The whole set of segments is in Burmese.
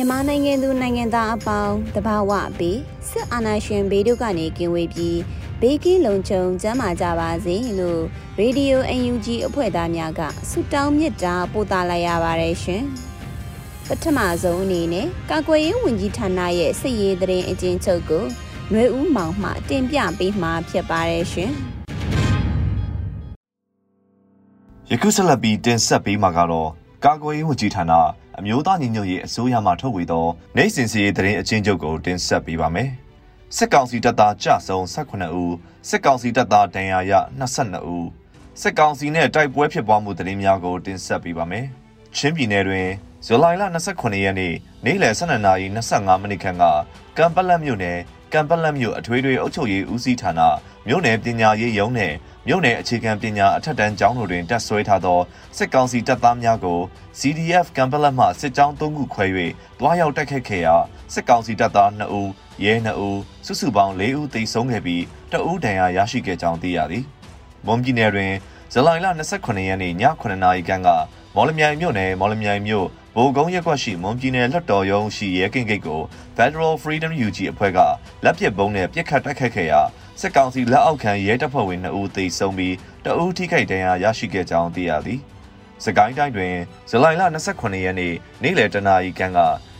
မြန်မာနိုင်ငံသူနိုင်ငံသားအပေါင်းတဘာဝပေးစစ်အာဏာရှင်ဘေးတို့ကနေကင်းဝေးပြီးဘေးကင်းလုံခြုံကျန်းမာကြပါစေလို့ရေဒီယို UNG အဖွဲ့သားများကဆုတောင်းမေတ္တာပို့သလိုက်ရပါတယ်ရှင်ပထမဆုံးအနေနဲ့ကာကွယ်ရေးဝန်ကြီးဌာနရဲ့စစ်ရေးသတင်းအကျဉ်းချုပ်ကိုຫນွေဦးမောင်မှတင်ပြပေးမှာဖြစ်ပါတယ်ရှင်ယခုဆက်လက်ပြီးတင်ဆက်ပေးမှာကတော့ကာကွယ်ရေးဝန်ကြီးဌာန အမျိုးသားညီညွတ်ရေးအစိုးရမှထုတ်ဝေသောနိုင်စင်စီရေးတရင်အချင်းချုပ်ကိုတင်ဆက်ပေးပါမယ်။စစ်ကောင်စီတပ်သားကြဆုံ18ဦးစစ်ကောင်စီတပ်သားဒဏ်ရာရ22ဦးစစ်ကောင်စီနဲ့တိုက်ပွဲဖြစ်ပွားမှုတရင်များကိုတင်ဆက်ပေးပါမယ်။ချင်းပြည်နယ်တွင်ဇူလိုင်လ29ရက်နေ့နေ့လယ်12နာရီ25မိနစ်ခန့်ကကံပလက်မြို့နယ် ကံပလက်မြို့အထွေထွေအုပ်ချုပ်ရေးဦးစီးဌာနမြို့နယ်ပညာရေးရုံးနဲ့မြို့နယ်အခြေခံပညာအထက်တန်းကျောင်းတို့တွင်တက်ဆွဲထားသောစစ်ကောင်စီတပ်သားများကို CDF ကံပလက်မှစစ်ကြောင်း၃ခုခွဲ၍တွားရောက်တိုက်ခတ်ခဲ့ရာစစ်ကောင်စီတပ်သား2ဦးရဲ2ဦးစုစုပေါင်း4ဦးသေဆုံးခဲ့ပြီးတအူးဒဏ်ရာရရှိခဲ့ကြောင်းသိရသည်။မွန်ပြည်နယ်တွင်ဇူလိုင်လ29ရက်နေ့ည9:00နာရီခန့်ကမော်လမြိုင်မြို့နယ်မော်လမြိုင်မြို့ ဗိုလ်ကုန်းရက်ကွက်ရှိမွန်ပြည်နယ်လွှတ်တော်ရုံးရှိရဲကင်းဂိတ်ကို Federal Freedom UG အဖွဲ့ကလက်ပစ်ဗုံးနဲ့ပြစ်ခတ်တိုက်ခတ်ခဲ့ရာစစ်ကောင်စီလက်အောက်ခံရဲတပ်ဖွဲ့ဝင်2ဦးသေဆုံးပြီးတအူးထိခိုက်ဒဏ်ရာရရှိခဲ့ကြောင်းသိရသည်။စကိုင်းတိုင်းတွင်ဇူလိုင်လ29ရက်နေ့နေ့လယ်တနာရီခန့်က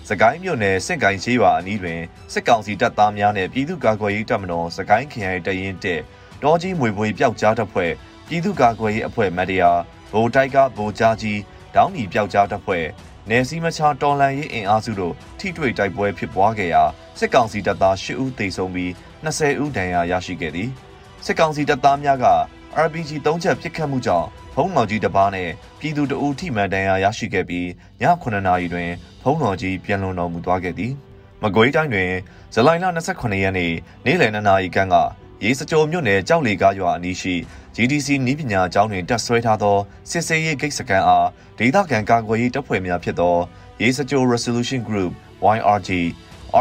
စကိုင်းမြို့နယ်စစ်ကိုင်းချေးရွာအနီးတွင်စစ်ကောင်စီတပ်သားများနှင့်ပြည်သူ့ကာကွယ်ရေးတပ်မတော်စကိုင်းခရိုင်တရင်တက်တောကြီးမွေပွေပျောက်ကြားတပ်ဖွဲ့ပြည်သူ့ကာကွယ်ရေးအဖွဲ့မတ်တရာဗိုလ်တိုက်ကဗိုလ်ကြားကြီးတောင်းနီပျောက်ကြားတပ်ဖွဲ့ နယ်စည်းမခြားတော်လန်ရေးအင်အားစုတို့ထိတွေ့တိုက်ပွဲဖြစ်ပွားခဲ့ရာစစ်ကောင်စီတပ်သား၈ဦးသေဆုံးပြီး20ဦးဒဏ်ရာရရှိခဲ့သည်စစ်ကောင်စီတပ်သားများက RPG 3ချက်ပစ်ခတ်မှုကြောင့်ဖုံးတော်ကြီးတစ်ပါးနဲ့ပြည်သူတအူထိမှန်ဒဏ်ရာရရှိခဲ့ပြီးည9နာရီတွင်ဖုံးတော်ကြီးပြန်လွန်တော်မူသွားခဲ့သည်မကွေးတိုင်းတွင်ဇူလိုင်လ28ရက်နေ့နေ့လယ်2နာရီခန့်က ရေးစကြိုမြို့နယ်ကြောက်လီကားရွာအနီးရှိ GDC နီးပညာကျောင်းတွင်တက်ဆွဲထားသောစစ်စေးရေးဂိတ်စကန်အားဒေသခံကာကွယ်ရေးတပ်ဖွဲ့များဖြစ်သောရေးစကြို Resolution Group YRG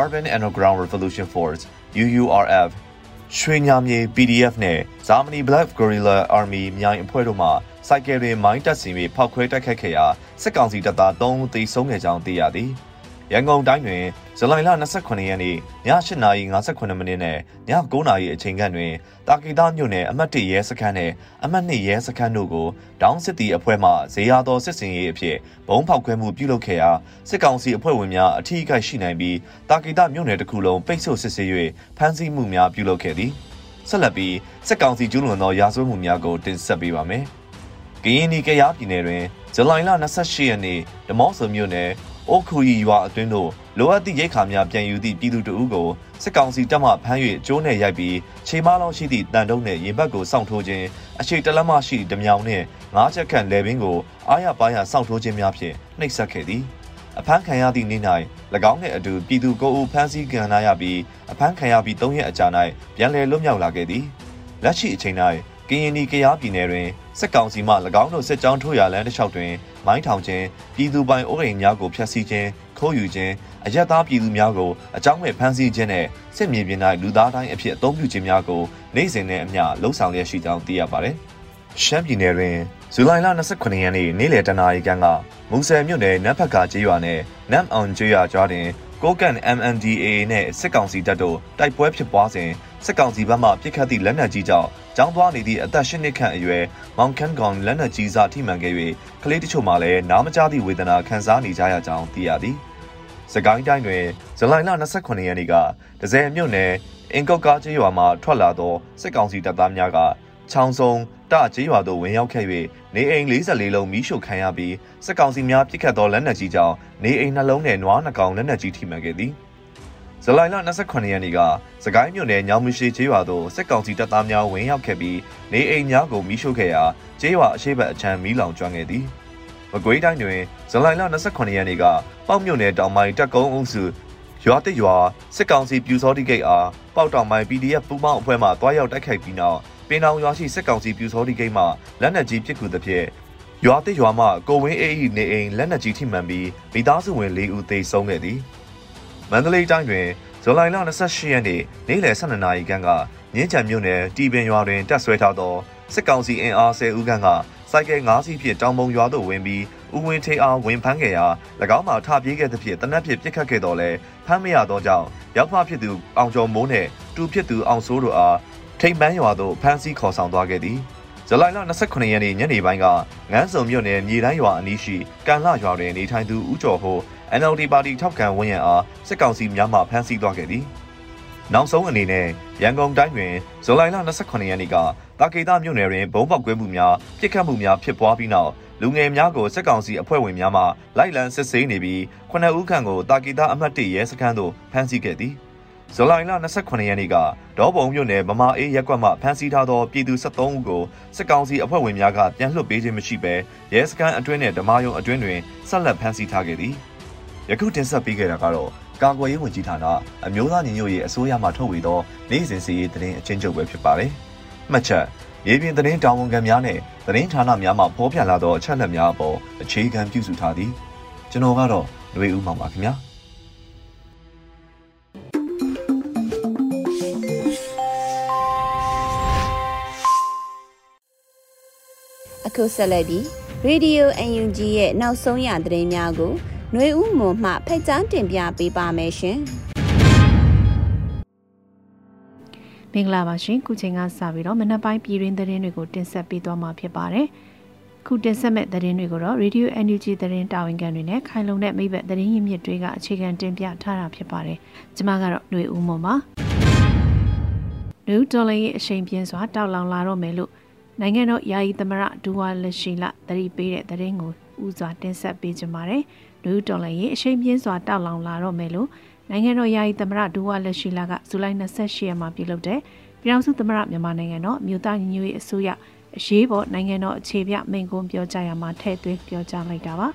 Urban Underground Revolution Force UURF ရွှေညာမြေ PDF နဲ့ဇာမနီ Black Gorilla Army မြိုင်အဖွဲ့တို့မှစိုက်ကယ်တွေမိုင်းတက်စီပြီးဖောက်ခွဲတိုက်ခတ်ခဲ့ရာစစ်ကောင်စီတပ်သား3ဦးသေဆုံးခဲ့ကြောင်းသိရသည်။ ရန်ကုန်တိုင်းတွင်ဇူလိုင်လ28ရက်နေ့ည8:58မိနစ်နဲ့ည9:00နာရီအချိန်ခန့်တွင်တာကီတာမြို့နယ်အမှတ်1ရဲစခန်းနဲ့အမှတ်2ရဲစခန်းတို့ကိုတောင်းစစ်တီအဖွဲ့မှဇေယျသောစစ်စင်ရေးအဖြစ်ဘုံဖောက်ခွဲမှုပြုလုပ်ခဲ့ရာစစ်ကောင်စီအဖွဲ့ဝင်များအထူးအခိုက်ရှိနိုင်ပြီးတာကီတာမြို့နယ်တစ်ခုလုံးပိတ်ဆို့စစ်ဆေး၍ဖမ်းဆီးမှုများပြုလုပ်ခဲ့သည်ဆက်လက်ပြီးစစ်ကောင်စီကျူးလွန်သောရာဇဝတ်မှုများကိုတင်ဆက်ပေးပါမယ်။ကရင်နီကရားပြည်နယ်တွင်ဇူလိုင်လ28ရက်နေ့ဓမော့ဆိုမြို့နယ် အိုခူရီရွာအတွင်းသို့လိုအပ်သည့်ရိတ်ခါများပြန်ယူသည့်ပြည်သူတအုပ်ကိုစစ်ကောင်စီတပ်မှဖမ်း၍ကျိုးနယ်ရိုက်ပြီးခြေမလောင်းရှိသည့်တန်တုံးနှင့်ရင်ဘတ်ကိုစောင့်ထိုးခြင်းအရှိတလက်မရှိဓမြောင်နှင့်ငါးချက်ခန့်လေပင်ကိုအားရပါးရစောင့်ထိုးခြင်းများဖြင့်နှိပ်စက်ခဲ့သည်အဖမ်းခံရသည့်နေ့၌၎င်းနှင့်အတူပြည်သူကိုအုပ်ဖမ်းဆီးခံရပြီးအဖမ်းခံရပြီး၃ရက်အကြာ၌ပြန်လည်လွတ်မြောက်လာခဲ့သည်လက်ရှိအချိန်၌ ကရင်နီကရားပြည်နယ်တွင်စစ်ကောင်စီမှ၎င်းတို့စစ်ကြောင်းထိုးရာလမ်းတစ်လျှောက်တွင်မိုင်းထောင်ခြင်းပြည်သူပိုင်အိုးအိမ်များကိုဖျက်ဆီးခြင်းခိုးယူခြင်းအရက်သားပြည်သူများကိုအကြောင်းမဲ့ဖမ်းဆီးခြင်းနဲ့စစ်မြေပြင်၌လူသားတိုင်းအဖြစ်အသုံးပြုခြင်းများကိုနိုင်စဉ်နဲ့အမျှလှုံ့ဆော်ရရှိကြောင်းသိရပါတယ်။ရှမ်းပြည်နယ်တွင်ဇူလိုင်လ29ရက်နေ့နေ့လယ်တနာရီခန့်ကမူဆယ်မြို့နယ်နတ်ဖက်ကကျေးရွာနဲ့နမ်အောင်ကျေးရွာကြားတွင် ကိုကန် MNDAA နဲ့စစ်ကောင်စီတပ်တို့တိုက်ပွဲဖြစ်ပွားစဉ်စစ်ကောင်စီဘက်မှပြစ်ခတ်သည့်လက်နက်ကြီးကြောင့်ကျောင်းသွားနေသည့်အသက်၈နှစ်ခန့်အရွယ်မောင်ခန်ကောင်လက်နက်ကြီးစားထိမှန်ခဲ့၍ကလေးတချို့မှလည်းနားမကြားသည့်ဝေဒနာခံစားနေကြရကြောင်းသိရသည်။စကိုင်းတိုင်းတွင်ဇူလိုင်လ28ရက်နေ့ကဒဇယ်မြို့နယ်အင်ကော့ကားကျေးရွာမှထွက်လာသောစစ်ကောင်စီတပ်သားများက ချောင်းစုံတကျေးရွာသို့ဝင်ရောက်ခဲ့၍နေအိမ်44လုံးမိရှုခံရပြီးစစ်ကောင်စီများပစ်ခတ်သောလက်နက်ကြီးကြောင့်နေအိမ်နှလုံးနဲ့နွားနှကောင်လက်နက်ကြီးထိမှန်ခဲ့သည်။ဇူလိုင်လ28ရက်နေ့ကစကိုင်းမြို့နယ်ညောင်မရှိကျေးရွာသို့စစ်ကောင်စီတပ်သားများဝင်ရောက်ခဲ့ပြီးနေအိမ်များကိုမိရှုခဲ့ရာကျေးရွာအရှိတ်အချမ်းမီးလောင်ကျွမ်းခဲ့သည်။မကွေးတိုင်းတွင်ဇူလိုင်လ28ရက်နေ့ကပေါ့မြို့နယ်တောင်ပိုင်းတက်ကုန်းအုပ်စုရွာတစ်ရွာစစ်ကောင်စီပြူစောတိဂိတ်အားပေါက်တောင်ပိုင်း PDF ပူးပေါင်းအဖွဲ့မှတွားရောက်တိုက်ခိုက်ပြီးနောက် ပင်တောင်ရွာရှိစစ်ကောင်စီပြူစောတိဂိတ်မှလက်နက်ကြီးပစ်ကူသဖြင့်ရွာတစ်ရွာမှကိုဝင်းအေးဤနေအိမ်လက်နက်ကြီးထိမှန်ပြီးမိသားစုဝင်၄ဦးသေဆုံးခဲ့သည်မန္တလေးတိုင်းတွင်ဇူလိုင်လ28ရက်နေ့နေ့လယ်12နာရီခန့်ကမြင်းချံမြို့နယ်တီပင်ရွာတွင်တပ်ဆွဲထားသောစစ်ကောင်စီအင်အား10ဦးခန့်ကစိုက်ကယ်၅စီးဖြင့်တောင်ပုံရွာသို့ဝင်ပြီးဦးဝင်းထေးအားဝင်ဖမ်းခဲ့ရာ၎င်းမှထပြေးခဲ့သဖြင့်တနက်ဖြစ်ပစ်ခတ်ခဲ့တော်လဲဖမ်းမရသောကြောင့်ရောက်ဖဖြစ်သူအောင်ကျော်မိုးနှင့်တူဖြစ်သူအောင်စိုးတို့အား ထိတ်ပန်းရွာသို့ဖမ်းဆီးခေါ်ဆောင်သွားခဲ့သည်ဇူလိုင်လ29ရက်နေ့ညနေပိုင်းကငန်းစုံမြို့နယ်မြေတိုင်းရွာအနီးရှိကန်လရွာတွင်နေထိုင်သူဦးကျော်ဟို NLD ပါတီထောက်ခံဝန်ရံအားစစ်ကောင်စီများမှဖမ်းဆီးသွားခဲ့သည်နောက်ဆုံးအနေနဲ့ရန်ကုန်တိုင်းတွင်ဇူလိုင်လ28ရက်နေ့ကတာကေတာမြို့နယ်တွင်ဘုံပေါက်ကွဲမှုများပြစ်ခတ်မှုများဖြစ်ပွားပြီးနောက်လူငယ်များကိုစစ်ကောင်စီအဖွဲ့ဝင်များမှလိုက်လံစစ်ဆေးနေပြီးခုနှစ်ဦးခန့်ကိုတာကေတာအမှတ်၁ရဲစခန်းသို့ဖမ်းဆီးခဲ့သည် ဇူလိုင်လ28ရက်နေ့ကဒေါ်ဘုံမြို့နယ်မမာအေးရက်ကွက်မှဖမ်းဆီးထားသောပြည်သူ73ဦးကိုစစ်ကောင်စီအဖွဲ့ဝင်များကပြန်လွှတ်ပေးခြင်းမရှိဘဲရဲစခန်းအတွင်းနဲ့ဓမာယုံအတွင်းတွင်ဆက်လက်ဖမ်းဆီးထားခဲ့သည်ယခုတင်ဆက်ပေးခဲ့တာကတော့ကာကွယ်ရေးဝန်ကြီးဌာနအမျိုးသားညီညွတ်ရေးအစိုးရမှထုတ်ဝေသောနိုင်စဉ်စီရေးသတင်းအချင်းချုပ်ပဲဖြစ်ပါတယ်။မှတ်ချက်ရေပြင်သတင်းတာဝန်ခံများနဲ့သတင်းဌာနများမှဖော်ပြလာသောအချက်အလက်များအပေါ်အခြေခံပြုစုထားသည်ကျွန်တော်ကတော့ຫນွေဦးမောင်ပါခင်ဗျာ အခုဆက်လက်ပြီး Radio UNG ရဲ့နောက်ဆုံးရသတင်းများကိုຫນွေဦးမွန်မှဖက်ကြားတင်ပြပေးပါမယ်ရှင်။မင်္ဂလာပါရှင်ခုချိန်ကစပြီးတော့မနက်ပိုင်းပြည်တွင်းသတင်းတွေကိုတင်ဆက်ပေးသွားမှာဖြစ်ပါတယ်ခုတင်ဆက်မဲ့သတင်းတွေကိုတော့ Radio NUG သတင်းတာဝန်ခံတွေနဲ့ခိုင်လုံတဲ့မိဘသတင်းရင်းမြစ်တွေကအခြေခံတင်ပြထားတာဖြစ်ပါတယ်ကျွန်မကတော့ຫນွေဦးမွန်ပါနယူးဒေါ်လာရဲ့အချိန်ပြင်းစွာတောက်လောင်လာတော့မယ်လို့ နိုင်ငံတော်ယာယီသမရဒူဝါလက်ရှိလသတိပေးတဲ့သတင်းကိုဥစွာတင်ဆက်ပေးကြပါမယ်နယူးဒေါ်လာရဲ့အချိန်ပြင်းစွာတောက်လောင်လာတော့မယ်လို့နိုင်ငံတော်ယာယီသမရဒူဝါလက်ရှိလာကဇူလိုင်28ရက်မှာပြုလုပ်တဲ့ပြည်ထောင်စုသမရမြန်မာနိုင်ငံတော်မြို့သားညီညွတ်ရေးအစိုးရအရေးပေါ်နိုင်ငံတော်အခြေပြမိန့်ခွန်းပြောကြားရမှာထည့်သွင်းပြောကြားလိုက်တာပါ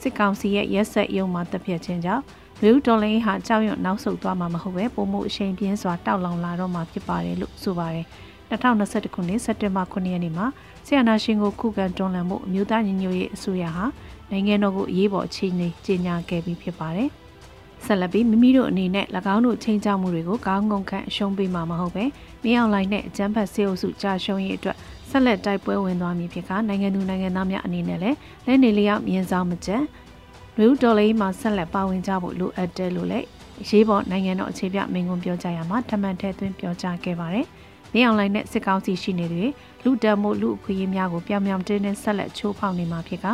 စစ်ကောင်စီရဲ့ရက်ဆက်ရုံမှာတပ်ဖြတ်ခြင်းကြောင့်လူဒေါ်လင်းဟာကြောက်ရွံ့နောက်ဆုတ်သွားမှာမဟုတ်ပဲပုံမှုအရှိန်ပြင်းစွာတောက်လောင်လာတော့မှာဖြစ်ပါတယ်လို့ဆိုပါတယ် 2021ခုနှစ်စက်တင်ဘာ9ရက်နေ့မှာဆီယနာရှင်ကိုခုခံတွန်းလှန်မှုအမျိုးသားညီညွတ်ရေးအစိုးရဟာနိုင်ငံတော်ကိုအရေးပေါ်အခြေအနေကြေညာခဲ့ပြီးဖြစ်ပါတယ်။ဆက်လက်ပြီးမိမိတို့အနေနဲ့၎င်းတို့ချိန်ချမှုတွေကိုကောင်းငုံခန့်အရှုံးပေးမှာမဟုတ်ပဲမင်းအောင်လိုင်းနဲ့အကြမ်းဖက်ဆေးအုပ်စုကြာရှုံးရေးအတွက်ဆက်လက်တိုက်ပွဲဝင်သွားမည်ဖြစ်ကနိုင်ငံသူနိုင်ငံသားများအနေနဲ့လည်းလက်နေလျောက်မြင်ဆောင်မကျန်လူဒေါ်လေးမှာဆက်လက်ပါဝင်ကြဖို့လိုအပ်တယ်လို့လည်းရေးပေါ်နိုင်ငံတော်အခြေပြမင်းကွန်းပြောကြရမှာတမန်ထဲသွင်းပြောကြားခဲ့ပါတယ်။ မင်းအောင်လိုင်းနဲ့စစ်ကောင်းစီရှိနေတွေလူတံမို့လူအခွင့်အရေးများကိုပြောင်ပြောင်တင်းတင်းဆက်လက်ချိုးဖောက်နေမှာဖြစ်က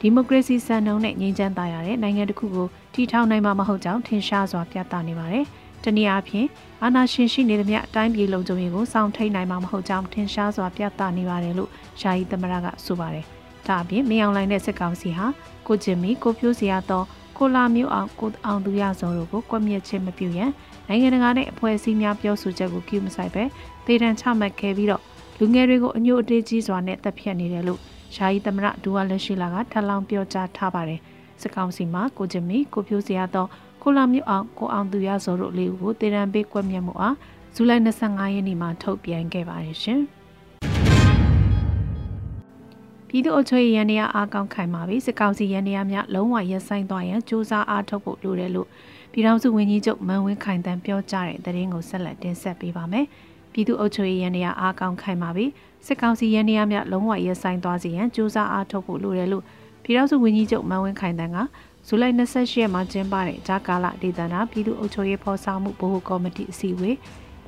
ဒီမိုကရေစီစံနှုန်းနဲ့ငြိမ်းချမ်းသာရတဲ့နိုင်ငံတစ်ခုကိုတည်ထောင်နိုင်မှာမဟုတ်ကြောင်းထင်ရှားစွာပြသနေပါတယ်။တနည်းအားဖြင့်အာဏာရှင်ရှိနေသမျှအတိုင်းပြည်လုံခြုံရေးကိုစောင့်ထိန်နိုင်မှာမဟုတ်ကြောင်းထင်ရှားစွာပြသနေပါတယ်လို့ယာယီသမရကဆိုပါတယ်။ဒါအပြင်မင်းအောင်လှိုင်တဲ့စစ်ကောင်စီဟာကိုကျင်မီကိုဖြိုးစရာတော့ကိုလာမျိုးအောင်ကိုအောင်သူရစောတို့ကိုကွက်မြက်ခြင်းမပြုရန် နိုင်ငံတကာနဲ့အဖွဲ့အစည်းများပြောဆိုချက်ကိုကျူးမဆိုင်ပဲဒေတံချမှတ်ခဲ့ပြီးတော့လူငယ်တွေကိုအညို့အတေးကြီးစွာနဲ့တပ်ဖြတ်နေတယ်လို့ယာယီသမရဒူဝါလက်ရှိလာကထပ်လောင်းပြောကြားထားပါတယ်။စကောင်စီမှာကိုကျမီကိုဖြိုးစရာတော့ကိုလာမြုပ်အောင်ကိုအောင်သူရစောတို့လေးဦးကိုတေရန်ပေးကွက်မြတ်မှုအားဇူလိုင်25ရက်နေ့မှာထုတ်ပြန်ခဲ့ပါတယ်ရှင်။ပြည်သူ့အုပ်ချုပ်ရေးရန်ရာအားကောင်းခိုင်ပါပြီစစ်ကောင်စီရန်ရာများလုံးဝရပ်ဆိုင်းသွားရန်စူးစမ်းအားထုတ်ဖို့လိုတယ်လို့ ပြည်ထောင်စုဝန်ကြီးချုပ်မန်ဝင်းခိုင်တန်းပြောကြားတဲ့သတင်းကိုဆက်လက်တင်ဆက်ပေးပါမယ်။ပြည်သူ့အုပ်ချုပ်ရေးရန်ရာအားကောင်းခိုင်ပါပြီစစ်ကောင်စီရန်ရာများလုံးဝရပ်ဆိုင်းသွားစေရန်စူးစမ်းအားထုတ်ဖို့လိုတယ်လို့ပြည်ထောင်စုဝန်ကြီးချုပ်မန်ဝင်းခိုင်တန်းကဇူလိုင်28ရက်မှာကျင်းပတဲ့ဂျာကာလာဒေသနာပြည်သူ့အုပ်ချုပ်ရေးဖော်ဆောင်မှုဗဟိုကော်မတီအစည်းအဝေး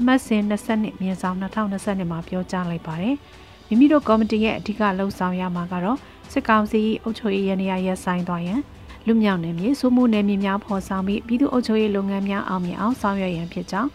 အမှတ်စဉ်22မြင်းဆောင်2022မှာပြောကြားလိုက်ပါတယ်။မိမိတို့ကော်မတီရဲ့အဓိကလှုပ်ဆောင်ရမှာကတော့စစ်ကောင်စီအုပ်ချုပ်ရေးရန်ရာရပ်ဆိုင်သွားရန် လူမြောက်နယ်မြေစိုးမှုနယ်မြေများဖော်ဆောင်ပြီးပြည်သူ့အုပ်ချုပ်ရေးလုပ်ငန်းများအောင်မြင်အောင်ဆောင်ရွက်ရန်ဖြစ်ကြောင်း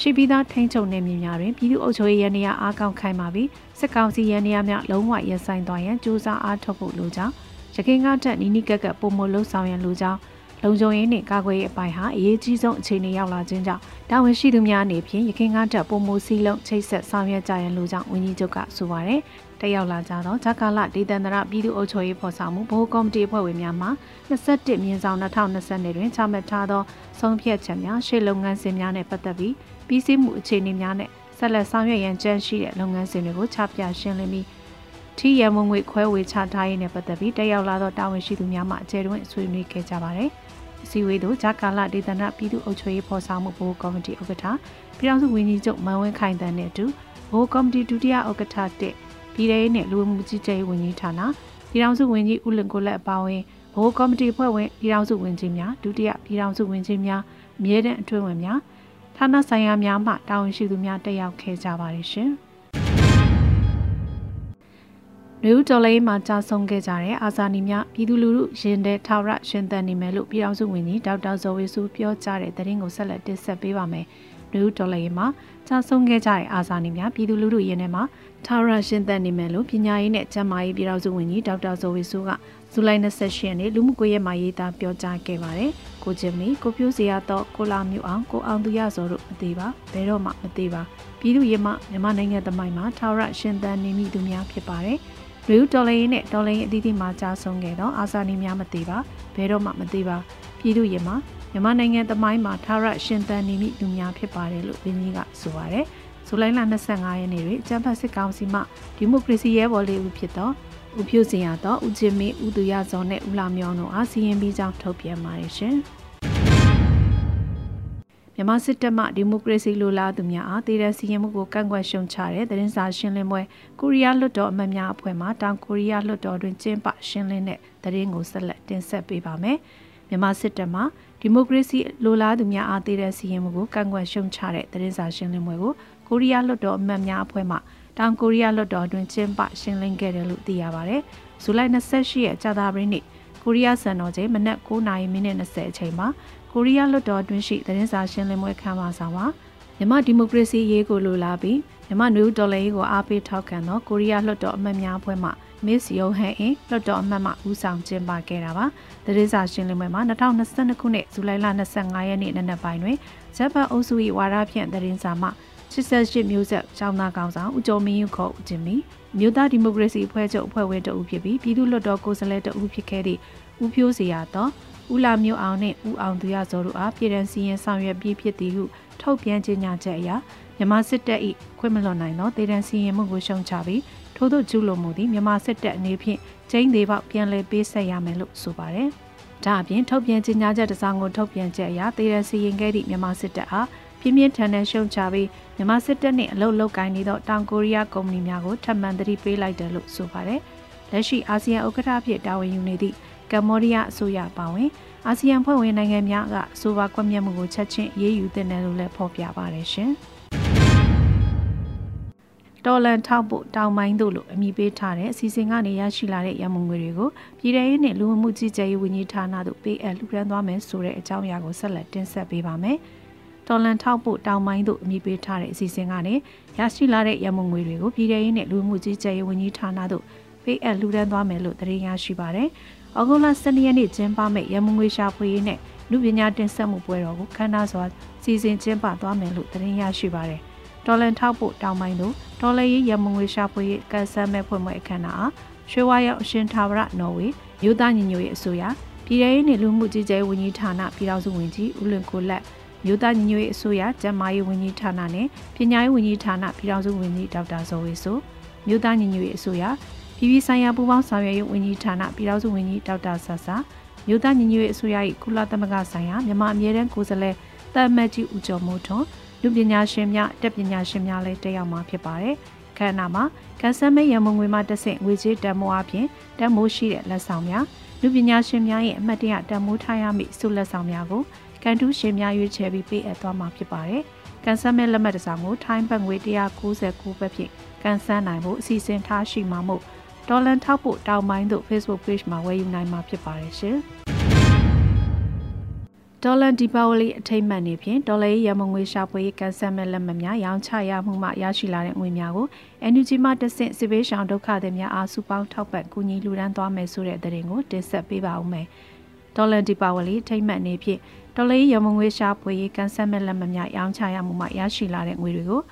ရှိပြီးသားထိန်းချုပ်နယ်မြေများတွင်ပြည်သူ့အုပ်ချုပ်ရေးရန်ရာအားကောင်းခိုင်းပါပြီးစစ်ကောင်စီရန်ရာများလုံးဝရပ်ဆိုင်သွားရန်ကြိုးစားအားထုတ်ဖို့လိုကြောင်းရခိုင်ကတက်နီနီကက်ကက်ပုံမလှုပ်ဆောင်ရန်လိုကြောင်းလုံခြုံရေးနှင့်ကာကွယ်ရေးအပိုင်းဟာအရေးကြီးဆုံးအခြေအနေရောက်လာခြင်းကြောင့်တာဝန်ရှိသူများအနေဖြင့်ရခိုင်ကတက်ပုံမစည်းလုံးချိတ်ဆက်ဆောင်ရွက်ကြရန်လိုကြောင်းဝန်ကြီးချုပ်ကဆိုပါရယ် တက်ရောက်လာကြသောဂျကာလဒေသန္တရပြည်သူ့အုပ်ချုပ်ရေးဖော်ဆောင်မှုဗဟိုကော်မတီအဖွဲ့ဝင်များမှ21မြင်းဆောင်2020တွင်ချမှတ်ထားသောဆုံးဖြတ်ချက်များရှေ့လုပ်ငန်းစဉ်များနဲ့ပတ်သက်ပြီးပြီးစီးမှုအခြေအနေများနဲ့ဆက်လက်ဆောင်ရွက်ရန်ကြံရှိတဲ့လုပ်ငန်းစဉ်တွေကိုချပြရှင်းလင်းပြီးထီရမုံငွေခွဲဝေချထားရေးနဲ့ပတ်သက်ပြီးတက်ရောက်လာသောတာဝန်ရှိသူများမှအကျယ်တွင်ဆွေးနွေးခဲ့ကြပါတယ်။အစည်းအဝေးသို့ဂျာကာလဒေသနာပြည်သူ့အုပ်ချုပ်ရေးဖော်ဆောင်မှုဘိုးကော်မတီဥက္ကဋ္ဌပြည်ထောင်စုဝန်ကြီးချုပ်မန်ဝင်းခိုင်တန်းနဲ့အတူဘိုးကော်မတီဒုတိယဥက္ကဋ္ဌတစ် ပြည်ထောင်စုနဲ့လူမှုကြီးကြပ်ရေးဝန်ကြီးဌာနပြည်ထောင်စုဝန်ကြီးဦးလင်ကိုလက်အပါအဝင်ဘိုးကော်မတီဖွဲ့ဝင်ပြည်ထောင်စုဝန်ကြီးများဒုတိယပြည်ထောင်စုဝန်ကြီးများအမြဲတမ်းအတွင်းဝင်များဌာနဆိုင်ရာများမှတာဝန်ရှိသူများတက်ရောက်ခဲ့ကြပါတယ်ရှင်။လူဦးတော်လေးမှာကြာဆုံးခဲ့ကြတဲ့အာဇာနည်များပြည်သူလူထုရင်တဲ့ထာဝရရှင်သန်နေမယ်လို့ပြည်ထောင်စုဝန်ကြီးဒေါက်တာဇော်ဝေစုပြောကြားတဲ့သတင်းကိုဆက်လက်တင်ဆက်ပေးပါမယ်။ လူဦးတော်လေးမှာကြာဆုံးခဲ့ကြတဲ့အာဇာနည်များပြည်သူလူထုရင်ထဲမှာထာဝရရှင်သန်နေမယ်လို့ပညာရေးနဲ့ကျန်းမာရေးပြည်ထောင်စုဝန်ကြီးဒေါက်တာဇော်ဝေစုကဇူလိုင်28ရက်နေ့လူမှုကွန်ရက်မှာရေးသားပြောကြားခဲ့ပါတယ်။ကိုချင်းမီကိုပြိုးစရာတော့ကိုလာမျိုးအောင်ကိုအောင်သူရဇော်တို့မသေးပါဘယ်တော့မှမသေးပါပြည်သူ့ရေမမြန်မာနိုင်ငံသမိုင်းမှာထာဝရရှင်သန်နေမိသူများဖြစ်ပါတယ်။လူတော်လိုင်းနဲ့တော်လိုင်းအသီးသီးမှာကြားဆုံးခဲ့တော့အာဇာနည်များမသေးပါဘဲတော့မှမသေးပါပြည်သူရင်မှာ မြန်မာနိုင်ငံသမိုင်းမှာထာဝရရှင်သန်နေမိလူများဖြစ်ပါတယ်လို့ဝန်ကြီးကဆိုပါတယ်ဇူလိုင်လ25ရက်နေ့တွင်အကြံဖတ်စစ်ကောင်စီမှဒီမိုကရေစီရဲဘော်လေးဦးဖြစ်သောဦးဖြိုးစင်ရသောဦးချင်းမင်းဦးသူရဇော်နဲ့ဦးလာမြောင်းတို့အားစီရင်ပြီးကြောင်းထုတ်ပြန်ပါတယ်ရှင်။မြန်မာစစ်တပ်မှဒီမိုကရေစီလိုလားသူများအားတည်တဲ့စီရင်မှုကိုကန့်ကွက်ရှုံချတဲ့သတင်းစာရှင်းလင်းပွဲကိုရီးယားလွှတ်တော်အမတ်များအဖွဲ့မှတောင်ကိုရီးယားလွှတ်တော်တွင်ကျင်းပရှင်းလင်းတဲ့သတင်းကိုဆက်လက်တင်ဆက်ပေးပါမယ်။မြန်မာစစ်တပ်မှ ဒီမိုကရေစီလိုလားသူများအားတည်တဲ့စီရင်မှုကိုကန့်ကွက်ရှုံချတဲ့သတင်းစာရှင်းလင်းပွဲကိုကိုရီးယားလွှတ်တော်အမတ်များအဖွဲ့မှတောင်ကိုရီးယားလွှတ်တော်တွင်ကျင်းပရှင်းလင်းခဲ့တယ်လို့သိရပါတယ်။ဇူလိုင်28ရက်ကြာသပတေးနေ့ကိုရီးယားစံတော်ချိန်မနက်9:20မိနစ်20အချိန်မှာကိုရီးယားလွှတ်တော်တွင်းရှိသတင်းစာရှင်းလင်းပွဲခမ်းမဆောင်ပါမြန်မာဒီမိုကရေစီရေးကိုလိုလားပြီးမြန်မာနယူးဒေါ်လာရေးကိုအားပေးထောက်ခံသောကိုရီးယားလွှတ်တော်အမတ်များအဖွဲ့မှ Miss Yo Han In လွှတ်တော်အမတ်မှဦးဆောင်ကျင်းပခဲ့တာပါသတင်းစာရှင်းလင်းပွဲမှာ2022ခုနှစ်ဇူလိုင်လ25ရက်နေ့နံနက်ပိုင်းတွင်ဂျပန်အုပ်စု၏ဝါဒဖြန့်သတင်းစာမှ88မျိုးဆက်ကျောင်းသားကောင်ဆောင်ဦးကျော်မင်းယူခေါ်ဦးကျင်မီမြို့သားဒီမိုကရေစီအဖွဲ့ချုပ်အဖွဲ့ဝင်တအုပ်ဖြစ်ပြီးပြည်သူ့လွှတ်တော်ကိုယ်စားလှယ်တအုပ်ဖြစ်ခဲ့သည့်ဦးဖြိုးစရာတော်ဦးလာမျိုးအောင်နှင့်ဦးအောင်သူရဇော်တို့အားပြည်ထန်စီရင်ဆောင်ရွက်ပြီးဖြစ်သည်ဟုထုတ်ပြန်ကြေညာချက်အရမြန်မာစစ်တပ်၏ခွင့်မလွန်နိုင်သောဒေသန်စီရင်မှုကိုရှုံချပြီး ထို့သောကျူးလွန်မှုသည်မြန်မာစစ်တပ်အနေဖြင့်ကျင်းသေးပေါက်ပြန်လည်ပေးဆက်ရမယ်လို့ဆိုပါတယ်။ဒါအပြင်ထုတ်ပြန်ကြေညာချက်တစ်စောင်ကိုထုတ်ပြန်ချက်အရဒေသန်စီရင်ခဲ့သည့်မြန်မာစစ်တပ်အားပြင်းပြင်းထန်ထန်ရှုံချပြီးမြန်မာစစ်တပ်နှင့်အလုတ်လုတ်ကိုင်းနေသောတောင်ကိုရီးယားကုမ္ပဏီများကိုထပ်မံသတိပေးလိုက်တယ်လို့ဆိုပါတယ်။လက်ရှိအာဆီယံဥက္ကဋ္ဌဖြစ်တာဝန်ယူနေသည့်ကမ္ဘောဒီးယားအစိုးရပါဝင်အာဆီယံဖွဲ့ဝင်နိုင်ငံများကဆိုပါကွက်မြက်မှုကိုချက်ချင်းရေးယူတဲ့နယ်လို့လည်းဖော်ပြပါတယ်ရှင်။ တော်လန်ထောက်ဖို့တောင်ပိုင်းတို့လိုအမိပေးထားတဲ့အစီအစဉ်ကနေရရှိလာတဲ့ရမုံငွေတွေကိုပြည်ထရေးနဲ့လူမှုကြီးကြပ်ရေးဝန်ကြီးဌာနတို့ပေးအပ်လှူဒန်းသွားမယ်ဆိုတဲ့အကြောင်းအရာကိုဆက်လက်တင်ဆက်ပေးပါမယ်။တော်လန်ထောက်ဖို့တောင်ပိုင်းတို့အမိပေးထားတဲ့အစီအစဉ်ကနေရရှိလာတဲ့ရမုံငွေတွေကိုပြည်ထရေးနဲ့လူမှုကြီးကြပ်ရေးဝန်ကြီးဌာနတို့ပေးအပ်လှူဒန်းသွားမယ်လို့သတင်းရရှိပါတယ်။။ဩဂုတ်လ12ရက်နေ့ကျင်းပမယ့်ရမငွေရှာဖွေရေးနဲ့လူပညာတင်ဆက်မှုပွဲတော်ကိုခမ်းနားစွာစီစဉ်ကျင်းပသွားမယ်လို့သတင်းရရှိပါတယ်။ ဒေါ်လန်ထောက်ဖို့တောင်းပိုင်းတို့ဒေါ်လာရေးရမငွေရှာဖွေရေးကန်ဆယ်မဲ့ဖွင့်ပွဲအခမ်းအနားအားရွှေဝါရောက်အရှင်သာဝရနော်ဝေမြို့သားညီညွတ်ရေးအစိုးရပြည်ထောင်ရေးနှင့်လူမှုကြီးကြပ်ရေးဝန်ကြီးဌာနပြည်ထောင်စုဝန်ကြီးဦးလွင်ကိုလက်မြို့သားညီညွတ်ရေးအစိုးရကျန်းမာရေးဝန်ကြီးဌာနနဲ့ပညာရေးဝန်ကြီးဌာနပြည်ထောင်စုဝန်ကြီးဒေါက်တာဇော်ဝေဆိုမြို့သားညီညွတ်ရေးအစိုးရပြည်ပြည်ဆိုင်ရာပူးပေါင်းဆောင်ရွက်ရေးဝန်ကြီးဌာနပြည်ထောင်စုဝန်ကြီးဒေါက်တာဆဆာမြို့သားညီညွတ်ရေးအစိုးရ၏ကုလသမဂ္ဂဆိုင်ရာမြန်မာအမြဲတမ်းကိုယ်စားလှယ်တမ်မတ်ကြီးဦးကျော်မိုးထွန်း လူပညာရှင်များတက်ပညာရှင်များလည်းတက်ရောက်မှာဖြစ်ပါတယ်။အခမ်းအနားမှာကန်ဆယ်မဲရမုံငွေမှတဆင့်ငွေကြေးတန်မိုးအပြင်တန်မိုးရှိတဲ့လက်ဆောင်များလူပညာရှင်များရဲ့အမှတ်တရတန်မိုးထားရမည့်ဆုလက်ဆောင်များကိုကန်တူးရှင်များရွေးချယ်ပြီးပေးအပ်သွားမှာဖြစ်ပါတယ်။ကန်ဆယ်မဲလက်မှတ်တစ်စောင်ကိုထိုင်းဘတ်ငွေ199ဘတ်ဖြင့်ကန်ဆယ်နိုင်ဖို့အစီအစဉ်ထားရှိမှာမို့ဒေါ်လန်ထောက်ဖို့တောင်းပိုင်းသို့ Facebook Page မှာဝယ်ယူနိုင်မှာဖြစ်ပါတယ်ရှင်။ ဒေါ်လန်ဒီပါဝလီအထိတ်မှန်နေဖြင့်ဒေါ်လာရမငွေရှာဖွေရေးကန်ဆယ်မဲ့လက်မှတ်များရောင်းချရမှုမှရရှိလာတဲ့ငွေများကို NUG မှတဆင့်စစ်ဘေးရှောင်ဒုက္ခသည်များအားစုပေါင်းထောက်ပံ့ကူညီလှူဒါန်းသွားမယ်ဆိုတဲ့သတင်းကိုတင်ဆက်ပေးပါဦးမယ်။ဒေါ်လန်ဒီပါဝလီအထိတ်မှန်နေဖြင့်ဒေါ်လာရမငွေရှာဖွေရေးကန်ဆယ်မဲ့လက်မှတ်များရောင်းချရမှုမှရရှိလာတဲ့ငွေတွေကို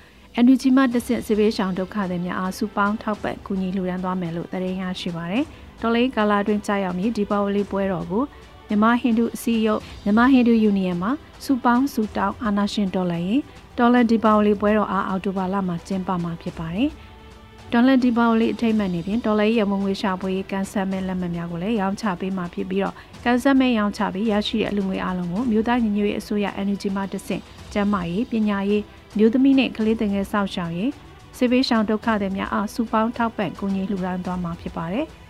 NUG မှတဆင့်စစ်ဘေးရှောင်ဒုက္ခသည်များအားစုပေါင်းထောက်ပံ့ကူညီလှူဒါန်းသွားမယ်လို့သတင်းရရှိပါရယ်။ဒေါ်လာကာလာတွင်ကြာရောက်မည်ဒီပါဝလီပွဲတော်ကို မြန်မာဟိန္ဒူအစည်းအရုံးမြန်မာဟိန္ဒူယူနီယံမှာစူပေါင်းစူတောင်းအာနာရှင်ဒေါ်လာရင်ဒေါ်လာဒီပါဝလီပွဲတော်အားအော်တိုဘာလမှာကျင်းပမှာဖြစ်ပါတယ်။ဒေါ်လာဒီပါဝလီအထိတ်မှန်နေဖြင့်ဒေါ်လာရဲ့မငွေရှာဖွေရေးကန်ဆယ်မဲလက်မှတ်များကိုလည်းရောင်းချပေးမှာဖြစ်ပြီးတော့ကန်ဆယ်မဲရောင်းချပြီးရရှိတဲ့အလူငွေအလုံးကိုမြို့သားညီညွတ်ရေးအစိုးရ NUG မှတဆင့်ကျန်းမာရေးပညာရေးမြို့သမီးနဲ့ကလေးသင်ငယ်စောင့်ရှောက်ရေးစေဘေးရှောင်ဒုက္ခသည်များအားစူပေါင်းထောက်ပံ့ကူညီလှူဒါန်းသွားမှာဖြစ်ပါတယ်။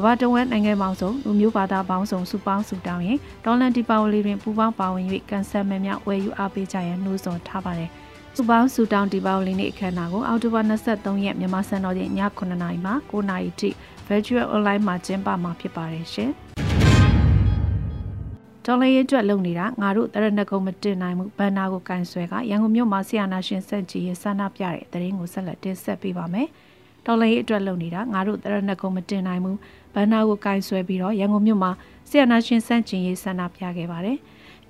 ကမ္ဘာတဝန်းနိုင်ငံပေါင်းစုံလူမျိုးဘာသာပေါင်းစုံစုပေါင်းစုတောင်းရင်ဒေါ်လန်ဒီပါဝလီတွင်ပူပေါင်းပါဝင်၍ကန်ဆယ်မယ်များဝယ်ယူအားပေးကြရန်နှိုးဆော်ထားပါတယ်။စုပေါင်းစုတောင်းဒီပါဝလီနေ့အခမ်းအနားကိုအောက်တိုဘာ23ရက်မြန်မာစံတော်ချိန်ည9:00နာရီမှ9:00နာရီထိ Virtual Online မှာကျင်းပမှာဖြစ်ပါတယ်ရှင်။ဒေါ်လာရဲ့အတွက်လုပ်နေတာငါတို့တရဏဂုံမတင်နိုင်မှုဘန်နာကိုကန်ဆွဲကရန်ကုန်မြို့မှာဆီယနာရှင်စက်ကြီးရဲ့ဆန္ဒပြတဲ့တရင်ကိုဆက်လက်တင်ဆက်ပေးပါမယ်။ဒေါ်လာရေးအတွက်လုပ်နေတာငါတို့တရဏဂုံမတင်နိုင်ဘူး ဘန်နာကိုကင်ဆွဲပြီးတော့ရန်ကုန်မြို့မှာဆီယနာရှင်စန့်ကျင်ရေးဆန္ဒပြခဲ့ပါတယ်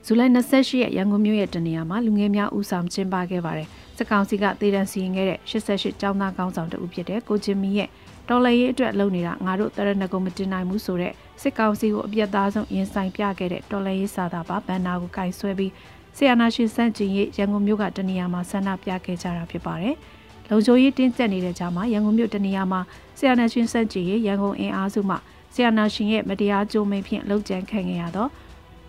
ဇူလိုင်28ရက်ရန်ကုန်မြို့ရဲ့တနေရာမှာလူငယ်များဦးဆောင်ကျင်းပခဲ့ပါတယ်စကောင်စီကတေတန်စီရင်ခဲ့တဲ့88ကျောင်းသားကောင်းဆောင်တဦးဖြစ်တဲ့ကိုဂျင်မီရဲ့တော်လှန်ရေးအတွက်လုပ်နေတာငါတို့တရဏဂုံမတင်နိုင်ဘူးဆိုတဲ့စစ်ကောင်စီကိုအပြတ်သားဆုံးရင်ဆိုင်ပြခဲ့တဲ့တော်လှန်ရေးစာသားပါဘန်နာကိုကင်ဆွဲပြီးဆီယနာရှင်စန့်ကျင်ရေးရန်ကုန်မြို့ကတနေရာမှာဆန္ဒပြခဲ့ကြတာဖြစ်ပါတယ်။ လုံခြုံရေးတင်းကျပ်နေတဲ့ကြားမှာရန်ကုန်မြို့တနေရာမှာဆီယနာရှင်စက်ကြီးရဲ့ရန်ကုန်အင်အားစုမှဆီယနာရှင်ရဲ့မတရားကြိုးမိန်ဖြင့်လှုပ်ကြံခံခဲ့ရတော့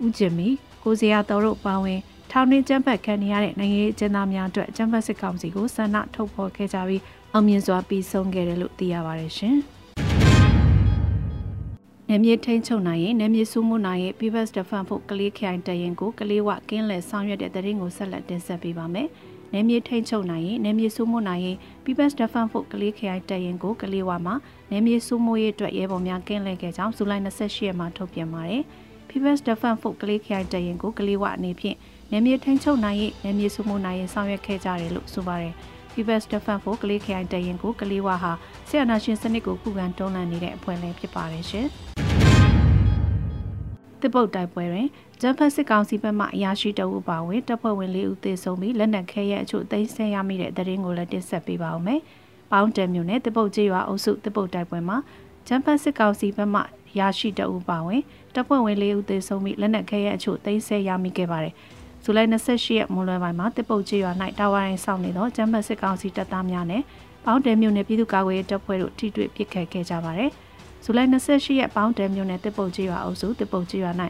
ဦးကျင်မီကိုစရာတော်တို့ပါဝင်ထောင်တွင်ကျန်းဖတ်ခံရတဲ့နိုင်ငံရေးအကျဉ်းသားများအတွက်ကျန်းဖတ်စစ်ကောင်စီကိုဆန္ဒထုတ်ဖော်ခဲ့ကြပြီးအောင်မြင်စွာပြီးဆုံးခဲ့တယ်လို့သိရပါတယ်ရှင်။နယ်မြေထိန်ချုပ်နိုင်ရင်နယ်မြေစုမှုနိုင်ရင် People's Defense ဖို့ကလေးခိုင်တရင်ကိုကလေးဝကင်းလဲဆောင်ရွက်တဲ့တရင်ကိုဆက်လက်တင်ဆက်ပေးပါမယ်။ နယ်မြေထိန်ချုပ်နိုင်ရင်နယ်မြေစိုးမိုးနိုင်ရင် People's Defense ဖို့ကလေးခရိုင်တပ်ရင်ကိုကလေးဝါမှာနယ်မြေစိုးမိုးရေးအတွက်ရဲဘော်များကင်းလှည့်ခဲ့ကြောင်းဇူလိုင်28ရက်မှာထုတ်ပြန်ပါတယ်။ People's Defense ဖို့ကလေးခရိုင်တပ်ရင်ကိုကလေးဝါအနေဖြင့်နယ်မြေထိန်ချုပ်နိုင်ရင်နယ်မြေစိုးမိုးနိုင်ရင်ဆောင်ရွက်ခဲ့ကြတယ်လို့ဆိုပါတယ်။ People's Defense ဖို့ကလေးခရိုင်တပ်ရင်ကိုကလေးဝါဟာဆီယနာရှင်စနစ်ကိုခုခံတွန်းလှန်နေတဲ့အဖွဲ့လည်းဖြစ်ပါတယ်ရှင်။ တစ်ပုတ်တိုက်ပွဲတွင်ဂျမ်ဖတ်စစ်ကောင်စီဘက်မှအရာရှိတအုပ်ပါဝင်တပ်ဖွဲ့ဝင်၄ဦးသေဆုံးပြီးလက်နက်ခဲရဲ့အချို့သိမ်းဆည်းရမိတဲ့တရင်ကိုလည်းတင်ဆက်ပေးပါဦးမယ်။ပေါင်းတယ်မျိုးနဲ့တစ်ပုတ်ကျေးရွာအုပ်စုတစ်ပုတ်တိုက်ပွဲမှာဂျမ်ဖတ်စစ်ကောင်စီဘက်မှရရှိတအုပ်ပါဝင်တပ်ဖွဲ့ဝင်၄ဦးသေဆုံးပြီးလက်နက်ခဲရဲ့အချို့သိမ်းဆည်းရမိခဲ့ပါတယ်။ဇူလိုင်28ရက်မွန်းလွဲပိုင်းမှာတစ်ပုတ်ကျေးရွာ၌တာဝါရင်စောင့်နေသောဂျမ်ဖတ်စစ်ကောင်စီတပ်သားများနဲ့ပေါင်းတယ်မျိုးနဲ့ပြည်သူ့ကာကွယ်ရေးတပ်ဖွဲ့တို့ထိတွေ့ပစ်ခတ်ခဲ့ကြပါတယ်။ ဇူလိုင်28ရက်ပေါင်းတယ်မျိုးနဲ့တစ်ပုတ်ကျေးရွာအုပ်စုတစ်ပုတ်ကျေးရွာ၌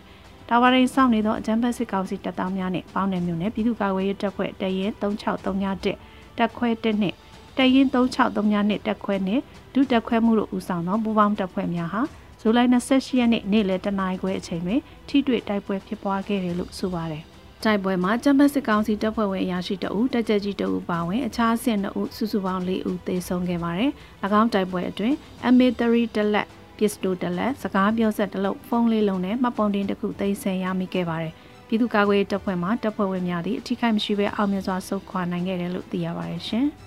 တာဝါရင်စောင့်နေသောအကြမ်းဖက်စစ်ကောင်စီတပ်သားများနှင့်ပေါင်းနယ်မျိုးနဲ့ပြည်သူ့ကာကွယ်ရေးတပ်ဖွဲ့တရင်3631တပ်ခွဲ1နှင့်တရင်3632နှင့်တပ်ခွဲနှင့်ဒုတပ်ခွဲမှုတို့ဦးဆောင်သောပူးပေါင်းတပ်ဖွဲ့များဟာဇူလိုင်28ရက်နေ့နေ့လယ်တနာရီခွဲအချိန်တွင်ထိတွေ့တိုက်ပွဲဖြစ်ပွားခဲ့တယ်လို့ဆိုပါတယ်။တိုက်ပွဲမှာကျမ်းပတ်စစ်ကောင်စီတပ်ဖွဲ့ဝင်အရာရှိတအုပ်တက်ကြကြီးတအုပ်ပါဝင်အခြားအဆင့်2ဦးစုစုပေါင်း4ဦးသေဆုံးခဲ့ပါတယ်။၎င်းတိုက်ပွဲအတွင်း MA3 တလက် ပစ္စတိုတလက်စကားပြောဆက်တလုံးဖုန်းလေးလုံးနဲ့မှတ်ပုံတင်တစ်ခုသိမ်းဆည်းရမိခဲ့ပါတယ်။ပြည်သူ့ကာကွယ်ရေးတပ်ဖွဲ့မှတပ်ဖွဲ့ဝင်များသည့်အထိခိုက်မရှိဘဲအောင်မြင်စွာဆုတ်ခွာနိုင်ခဲ့တယ်လို့သိရပါတယ်ရှင်။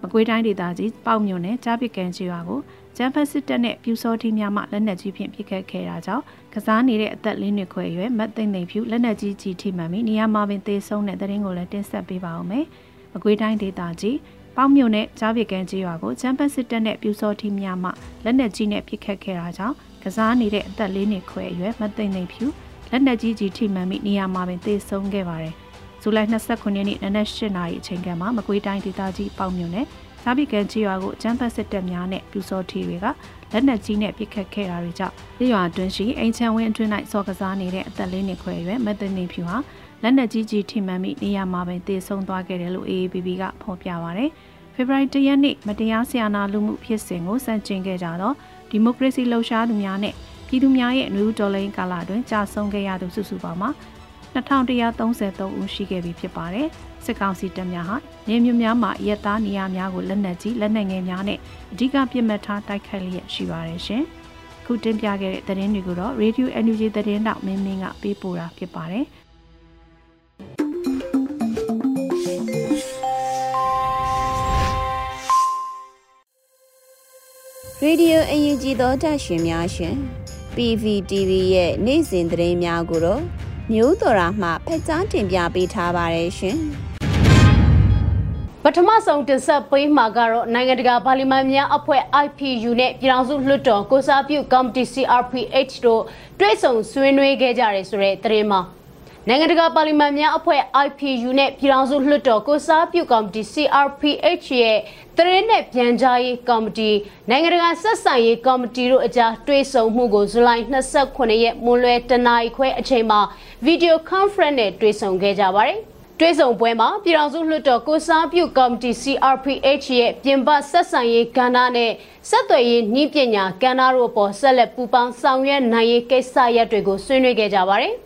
မကွေးတိုင်းဒေသကြီးပေါ့မြို့နယ်ကြားပစ်ကန်ကျွာကိုကျန်းဖက်စစ်တပ်နဲ့ပြူစောထီးများမှလက်နက်ကြီးဖြင့်ပစ်ခတ်ခဲ့တာကြောင့်ကစားနေတဲ့အသက်လေးနှစ်ခွဲရွယ်မတ်သိမ့်သိမ့်ဖြူလက်နက်ကြီးကြီးထိမှန်ပြီးနေရာမှာပင်သေဆုံးတဲ့တဲ့ရင်ကိုလည်းတင်ဆက်ပေးပါဦးမယ်။မကွေးတိုင်းဒေသကြီး ပေါမြို့နဲ့ကြားပစ်ကန်ကြီးရွာကိုချမ်ပတ်စစ်တပ်နဲ့ပြူစောထီးများမှလက်နက်ကြီးနဲ့ပစ်ခတ်ခဲ့တာကြောင့်ကစားနေတဲ့အသက်လေးနှစ်ခွဲအရွယ်မသိမ့်သိမ့်ဖြူလက်နက်ကြီးကြီးထိမှန်ပြီးနေရာမှာပင်သေဆုံးခဲ့ပါတယ်။ဇူလိုင်29ရက်နေ့နနက်၈နာရီအချိန်ကမှမကွေးတိုင်းဒေသကြီးပေါမြို့နဲ့ကြားပစ်ကန်ကြီးရွာကိုချမ်ပတ်စစ်တပ်များနဲ့ပြူစောထီးတွေကလက်နက်ကြီးနဲ့ပစ်ခတ်ခဲ့တာတွေကြောင့်ရွာအတွင်းရှိအိမ်ချမ်းဝင်းအတွင်း၌စော်ကစားနေတဲ့အသက်လေးနှစ်ခွဲအရွယ်မသိမ့်သိမ့်ဖြူဟာ လက်နက်ကြီးကြီးထိမှန်ပြီးနေရာမှာပဲတေဆုံးသွားခဲ့တယ်လို့ AABB ကဖော်ပြပါဗျ။ဖေဖော်ဝါရီ၁ရက်နေ့မတရားဆရာနာလူမှုဖြစ်စဉ်ကိုစန့်ကျင်ခဲ့ကြတော့ဒီမိုကရေစီလှုပ်ရှားသူများနဲ့ပြည်သူများရဲ့နယူးဒေါ်လိန်ကာလအတွင်းကြာဆုံးခဲ့ရသူစုစုပေါင်းမှာ2133ဦးရှိခဲ့ပြီဖြစ်ပါတယ်။စစ်ကောင်စီတပ်များဟာနေမြို့များမှာရက်သားနေရာများကိုလက်နက်ကြီးလက်နက်ငယ်များနဲ့အဓိကပြစ်မှတ်ထားတိုက်ခိုက်လျက်ရှိပါတယ်ရှင်။ခုတင်ပြခဲ့တဲ့သတင်းတွေကိုတော့ Radio NUG သတင်းတောက်မင်းမင်းကပေးပို့တာဖြစ်ပါတယ်။ Radio UNG သောတာရှင်များရှင် PVTV ရဲ့နေ့စဉ်သတင်းများကိုတော့မျိုးတော်ရာမှဖက်ကြားတင်ပြပေးထားပါတယ်ရှင်။ပထမဆုံးတင်ဆက်ပေးမှာကတော့နိုင်ငံတကာပါလီမန်များအဖွဲ့ IPU နဲ့ပြည်ထောင်စုလွှတ်တော်ကိုစားပြုကော်မတီ CRPH တို့တွဲဆုံဆွေးနွေးခဲ့ကြတယ်ဆိုတဲ့သတင်းမှာ နိုင်ငံတကာပါလီမန်များအဖွဲ့ IPU နဲ့ပြည်ထောင်စုလွှတ်တော်ကိုစားပြုကော်မတီ CRPH ရဲ့သတင်းနဲ့ပြန်ကြားရေးကော်မတီနိုင်ငံတကာဆက်ဆံရေးကော်မတီတို့အကြားတွဲဆုံမှုကိုဇူလိုင်29ရက်မွန်းလွဲတနာရီခွဲအချိန်မှာဗီဒီယိုကွန်ဖရင့်နဲ့တွဲဆုံခဲ့ကြပါတယ်။တွဲဆုံပွဲမှာပြည်ထောင်စုလွှတ်တော်ကိုစားပြုကော်မတီ CRPH ရဲ့ပြင်ပဆက်ဆံရေးကဏ္ဍနဲ့ဆက်သွယ်ရေးနှီးပညာကဏ္ဍတို့ပေါ်ဆက်လက်ပူးပေါင်းဆောင်ရွက်နိုင်ရေးကိစ္စရပ်တွေကိုဆွေးနွေးခဲ့ကြပါတယ်။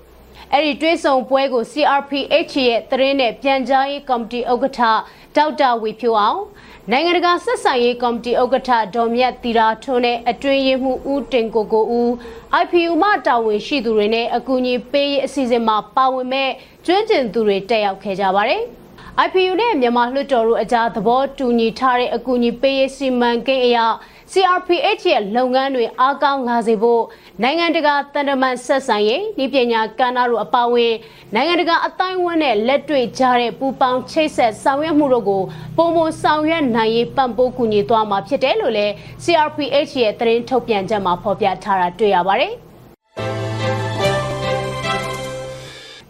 အဲ့ဒီတွဲဆောင်ပွဲကို CRPH ရဲ့သတင်းနဲ့ပြန်ကြားရေးကော်မတီဥက္ကဋ္ဌဒေါက်တာဝီဖြိုအောင်နိုင်ငံတကာဆက်ဆံရေးကော်မတီဥက္ကဋ္ဌဒေါ်မြတ်တီရာထွန်းနဲ့အတွင်းရေးမှူးဦးတင်ကိုကိုဦး IPU မှတာဝန်ရှိသူတွေနဲ့အကူအညီပေးရေးအစီအစဉ်မှာပါဝင်မဲ့ကျွမ်းကျင်သူတွေတက်ရောက်ခဲ့ကြပါတယ်။ IPU နဲ့မြန်မာလွှတ်တော်တို့အကြားသဘောတူညီထားတဲ့အကူအညီပေးရေးစီမံကိန်းအရ CRPH ရဲ့လုပ်ငန်းတွေအားကောင်းလာစေဖို့ နိုင်ငံတကာတန်တမန်ဆက်ဆံရေးဤပညာကဏ္ဍတို့အပါအဝင်နိုင်ငံတကာအတိုင်းအဝန်းနဲ့လက်တွေ့ကြတဲ့ပူပေါင်းချိတ်ဆက်ဆောင်ရွက်မှုတို့ကိုပုံမဆောင်ရွက်နိုင်ရေးပံ့ပိုးကူညီသွားမှာဖြစ်တယ်လို့လည်း CRPH ရဲ့သတင်းထုတ်ပြန်ချက်မှာဖော်ပြထားတာတွေ့ရပါတယ်။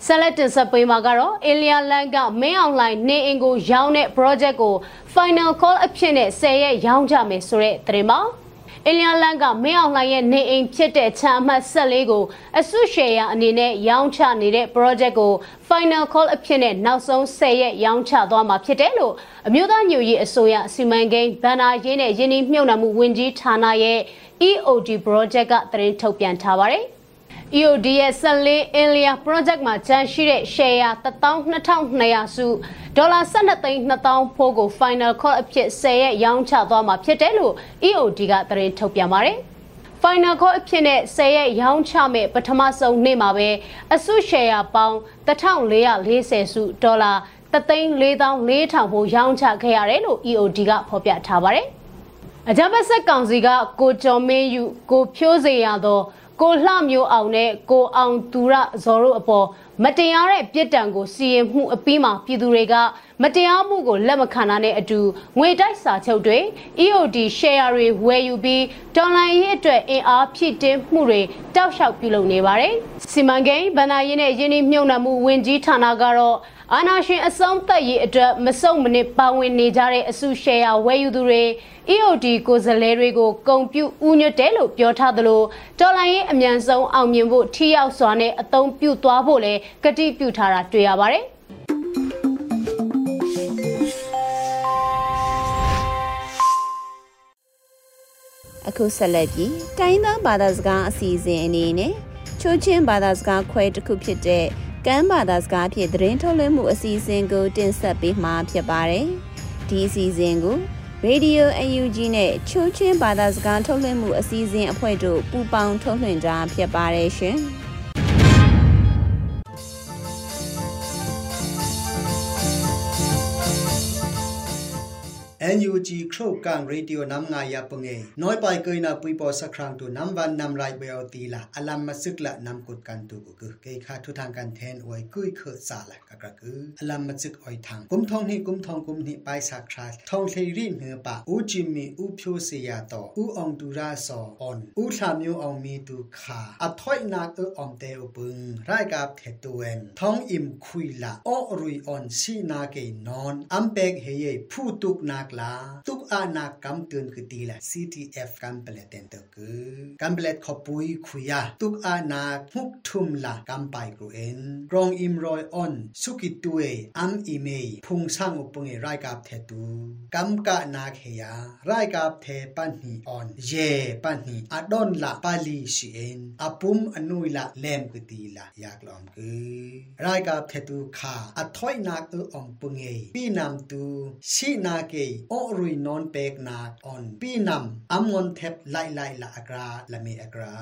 ဆက်လက်တင်ဆက်ပေးမှာကတော့အေလီယာလန်ကမင်းအောင်လှိုင်နေအင်ကိုရောင်းတဲ့ project ကို final call အဖြစ်နဲ့10ရက်ရောင်းကြမယ်ဆိုတဲ့သတင်းပါ အလျာလန်ကမင်းအောင်လှိုင်ရဲ့နေအိမ်ဖြစ်တဲ့ချမ်းအမှတ်14ကိုအစုရှယ်ယာအနေနဲ့ရောင်းချနေတဲ့ project ကို final call အဖြစ်နဲ့နောက်ဆုံး10ရက်ရောင်းချသွားမှာဖြစ်တယ်လို့အမျိုးသားညွရေးအစိုးရစီမံကိန်းဗန်နာရေးနဲ့ယင်းနှမြုပ်နှံမှုဝန်ကြီးဌာနရဲ့ EOD project ကသတင်းထုတ်ပြန်ထားပါတယ်။ EOD ရဲ့14 Inlia project မှာကျန်ရှိတဲ့ share 12200စုဒေါ်လာ12သိန်း2000ဖိုးကို final call အဖြစ်10ရက်ရောင်းချသွားမှာဖြစ်တယ်လို့ EOD ကသတင်းထုတ်ပြန်ပါတယ်။ final call အဖြစ်နဲ့10ရက်ရောင်းချမဲ့ပထမဆုံးနေ့မှာပဲအစု share ပေါင်း1440စုဒေါ်လာ3,4400ဖိုးရောင်းချခဲ့ရတယ်လို့ EOD ကဖော်ပြထားပါတယ်။အကြမ်းဖက်ဆက်ကောင်စီကကိုကျော်မင်းယူကိုဖြိုးစေရသော ကိုလှမျိုးအောင်နဲ့ကိုအောင်သူရဇော်တို့အပေါ်မတရားတဲ့ပြစ်ဒဏ်ကိုစီရင်မှုအပြီးမှာပြည်သူတွေကမတရားမှုကိုလက်မခံတာနဲ့အတူငွေတိုက်စာချုပ်တွေ EOD share တွေဝယ်ယူပြီးဒေါ်လာရေးအတွက်အင်အားဖြည့်တင်းမှုတွေတောက်လျှောက်ပြုလုပ်နေပါတယ်။စီမံကိန်းဗဏ္ဍာရေးနဲ့ယင်းနှမြုံနှံမှုဝင်ကြီးဌာနကတော့ အာနာရှင်အစုံသက်ရေးအတွက်မစုံမနစ်ပါဝင်နေကြတဲ့အစုရှယ်ယာဝယ်ယူသူတွေ EOD ကိုယ်စားလှယ်တွေကိုဂုံပြုဥညွတ်တယ်လို့ပြောထားသလိုတော်လိုင်းရေးအမြန်ဆုံးအောင်မြင်ဖို့ထိရောက်စွာနဲ့အသုံးပြုသွားဖို့လည်းကတိပြုထားတာတွေ့ရပါတယ်။အခုဆက်လက်ပြီးတိုင်းသားဘာသာစကားအစီအစဉ်အနေနဲ့ချိုးချင်းဘာသာစကားခွဲတစ်ခုဖြစ်တဲ့ ကမ်းဘာသာစကားဖြင့်သတင်းထုတ်လွှင့်မှုအစီအစဉ်ကိုတင်ဆက်ပေးမှာဖြစ်ပါတယ်။ဒီအစီအစဉ်ကို Radio UNG နဲ့ချိုးချင်းဘာသာစကားထုတ်လွှင့်မှုအစီအစဉ်အဖွဲ့တို့ပူးပေါင်းထုတ်လွှင့်ကြဖြစ်ပါတယ်ရှင်။ NUG ครกางเรดิโอนำงายาปงเอน้อยไปเกยนาปุยปอสักครั้งตัวนำวันนำไรเบลตีละอลัมมาซึกละนำกดกันตูกุกเกยคาทุทางการแทนอวยกุยเคสาละกะกะกืออลัมมาซึกออยทางกุมทองนี่กุมทองกุมนี่ไปสักคราทองเทรีเหนือปะอูจิมีอูพิวเสียต่ออูองดูราซอออนอูทามิวองมีตูขาอัถอยนาเอออมเตอปึงรายกับเทตเวนทองอิ่มคุยละออรุยออนซีนาเกนอนอัมเปกเฮเยผู้ตุกนากลาตุกอานากัมตุนคือตีละ CTF กัมเปลเตนเตคือกัมเปลตขปุยคุยาตุกอานาพุกทุมละกัมไปกรูเอ็นกรองอิมรอยออนสุกิตุเออัมอีเมยพุงสร้างอุปงเอรายกับเทตูกัมกะนาเคียรายกับเทปันหีออนเยปันหีอดอนละปาลีชีเอ็นอปุมอนุยละเลมกุตีละอยากลอมคือรายกับเทตูคาอถอยนักเอออมปุงเอปีนำตูชีนาเก อรุยนอนเปกนักออนปีนำอัมมอนเทปไลไลละอกราละเมอกรา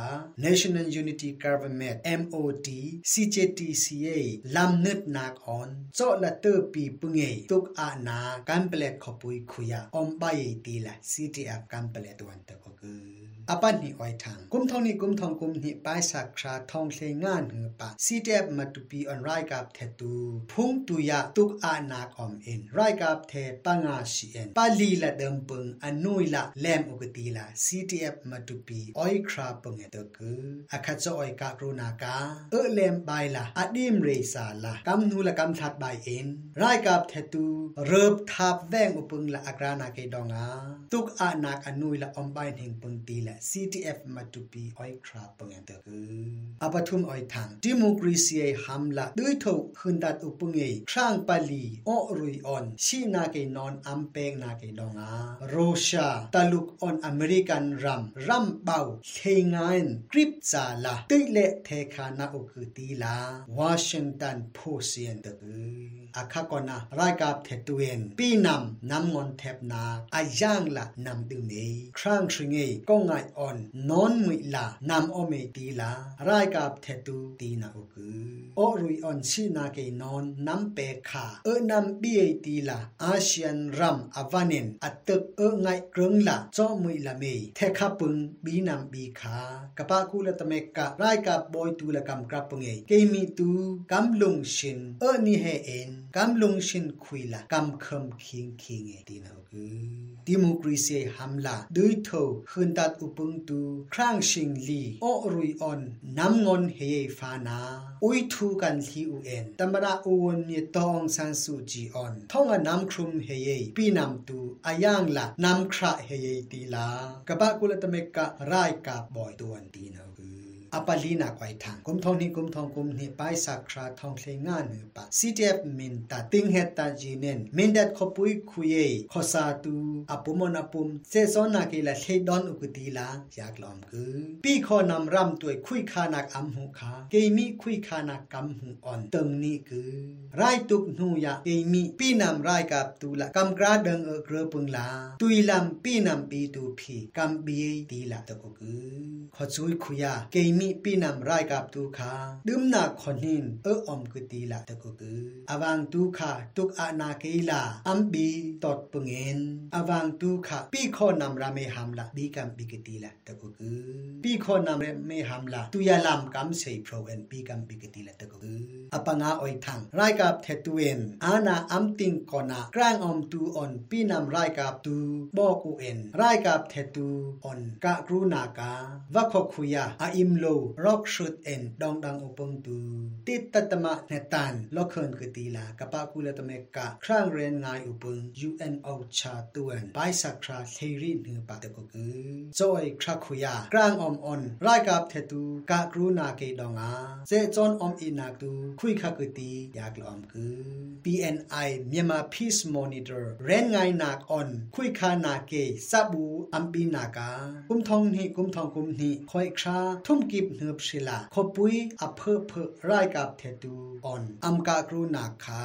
National Unity Government MOD CJTCA ลำนึดนักออนโจละเตอร์ปีปุงเอตุกอานากันเปลดขปุยคุยาอมใบตีละ CTF กันเปล ดวันตะก็คืออปันหิอ้อยทางกุมทองนี่กุมทองกุมหิปายสักคราทองเลงานหือปะ CTF มาตุปีออนไรกับเทตูพุ่งตุยะตุกอานาคอมเอ็นไรกับเทปังอาชีเอ็นปาลีละเดิมปึงอนุยละแลมอุกตีละ CTF มาตุปีอ้อยคราปงเตกืออปทุมอ้อยทางดิโมกรีเซียฮัมละด้วยทูกขึ้นดัดอุปงเอครางปาลีออรุยออนชีนาเกนอนอัมเปงนาเกดองอาโรชาตะลุกออนอเมริกันรัมรัมเบาเทงานกริปซาลาตึเลเทคานาอุกตีลาวอชิงตันโพเซียนเตกือ อนนอนมุยละนำอเมตีลาไรกับเทตุตีนาอุกือโอรุยออนชีนาเกนอนนำเปคาเอนำบีเอตีลาอาเซียนรัมอวานินอัตตึกเอง่ายกรึงล kam lung shin khuila kam kham khing khing e tin ho gu democracy hamla dui tho khun tat upung tu krang shing li o rui on nam ngon he fa na ui thu kan thi u en tamara u won ni tong san su ji on thong a nam khrum he ye pi nam tu ayang la nam khra he ye ti la kaba kula tamek ka rai ka boy tuan tin ho อตีนาคือดิโมกรีซีฮัมลาด้วยโทคืนตัดอุปงตูครั้งชิงลีโอรุยออนน้ำงอนเฮฟานาอุยทูกันทีอูเอ็นตมราอวนมีตองซันสูจีออนท่องน้ำครุมเฮยปีนำตูอายังละน้ำคราเฮยตีลากะบะกุลตเมกะรายกาบอยตวนตีนาอปาลีนาไกวทางกุมทองนี่กุมทองกุมนี่ไปสักคราทองเพลงงานนือปะ CTF มินตาติงเฮตาจีเนนมินดัดขปุยคุยขอซาตูอปุมอนอปุมเซซอนนาเกละเทดอนอุกตีลาอยากลอมคือปีขอนำรำตัวคุยคานักอัมหูคาเกมีคุยคานักกำหูอ่อนตึงนี่คือไรตุกนูยาเกมีปีนำไรกับตูละกำกราเดิงเอเกรปึงลาตุยลำปีนำปีตูพีกำบีตีละตะกุคือขอซุยคุยาเกมี ีปีนำไรกับตูคาดึมนาคอนินเอออมกุตีละตะกุคืออวังตูคาตุกอานาเกลาอัมบีตอดปงเงินอวังตูคาปีขอนำราเมหัมละบีกัมบีกตีละตะกุคือปีขอนำเรเมหัมละตุยาลำกัมเซโปรเอนบีกัมบีกตีละตะกุคืออปังอาอยทังไรกับเทตุเอนอานาอัมติงกอนากรางอมตูออนปีนำไรกับตูบอกอูเอ็นไรกับเทตูออนกะกรูนากาวะขคุยาอาอิมโลรอกชุดเอ็นดองดังอุปงตูติดตัตมะเนตันลอกเคินกตีลากะปะกุลตเมกะครั้งเรียนงายอุปง UNO ชาตวนไปสักคราเทรีนือปะตะกกือจอยคราคุยากลางอมออนรายกับเทตูกะกรูนาเกดองอาเซจอนอมอินาตูคุยคกตีอยากลอมคือ PNI Myanmar Peace Monitor เรนงายนักออน คุยคานาเกซับูอัมปีนากากุมทองนี่กุมทองกุมนี่คอยคราทุ่มกิิบเนืบศิลาขปุยอเพอเพอรายกับเทตูออนอัมกากรูนาคา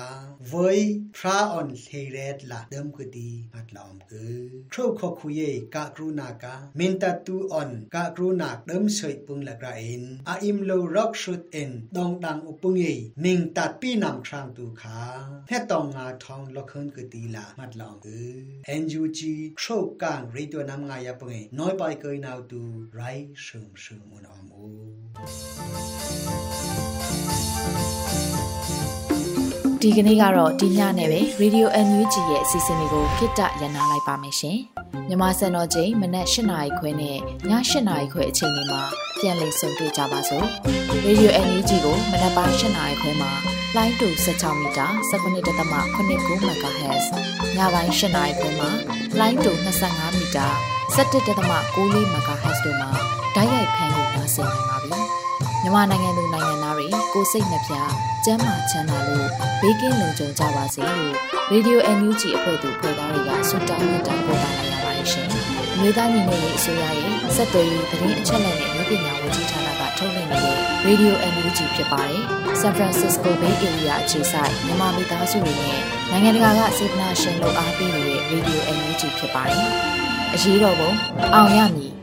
เวยพระออนเทเรตละเดิมคือดีมัดลอมคือครูขคุยกากรูนากามินตาตูออนกากรูนากเดิมเฉยปุงละกราอินอาอิมโลร็อกชุดเอ็นดองดังอุปงเยมิงตัดปีนำครางตูขาแค่ตองงาทองลอกเคินคือดีละมัดลอมคือ NUG โชคกางรีตัวนำงายาปงเงน้อยไปเกยนาวตูไรเชิงเชิงมุนอมอูဒီကနေ့ကတော့ဒီညနဲ့ပဲ Radio NUG ရဲ့အစီအစဉ်လေးကိုခਿੱတရနာလိုက်ပါမယ်ရှင်။မြန်မာစံတော်ချိန်မနက်၈နာရီခွဲနဲ့ည၈နာရီခွဲအချိန်တွေမှာပြန်လည်ဆုံတွေ့ကြပါစို့။ Radio NUG ကိုမနက်ပိုင်း၈နာရီခွဲမှာလိုင်းတူ16မီတာ19.89 MHz ညပိုင်း၈နာရီခွဲမှာလိုင်းတူ25မီတာ17.6 MHz တို့မှာဓာတ်ရိုက်ဖမ်း လို့နိုင်စေနိုင်ပါပြီ။မြန်မာနိုင်ငံသူနိုင်ငံသားတွေကိုစိတ်နှပြကျန်းမာချမ်းသာလို့ဘေးကင်းလုံခြုံကြပါစေလို့ Radio NUG အဖွဲ့သူဖွဲ့သားတွေကဆုတောင်းမြတ်တာပို့တာလိုက်ရပါတယ်ရှင်။မြေသားညီမတွေအစိုးရရဲ့စက်သွေးရေးသတင်းအချက်အလက်တွေမျိုးပညာဝန်ကြီးဌာနကထုတ်လွှင့်နေတဲ့ Radio NUG ဖြစ်ပါတယ်။ San Francisco Bay Area အခြေစိုက်မြန်မာမိသားစုတွေနဲ့နိုင်ငံတကာကစေတနာရှင်လို့အားပေးနေတဲ့ Radio NUG ဖြစ်ပါတယ်။အရေးတော်ပုံအောင်ရမည်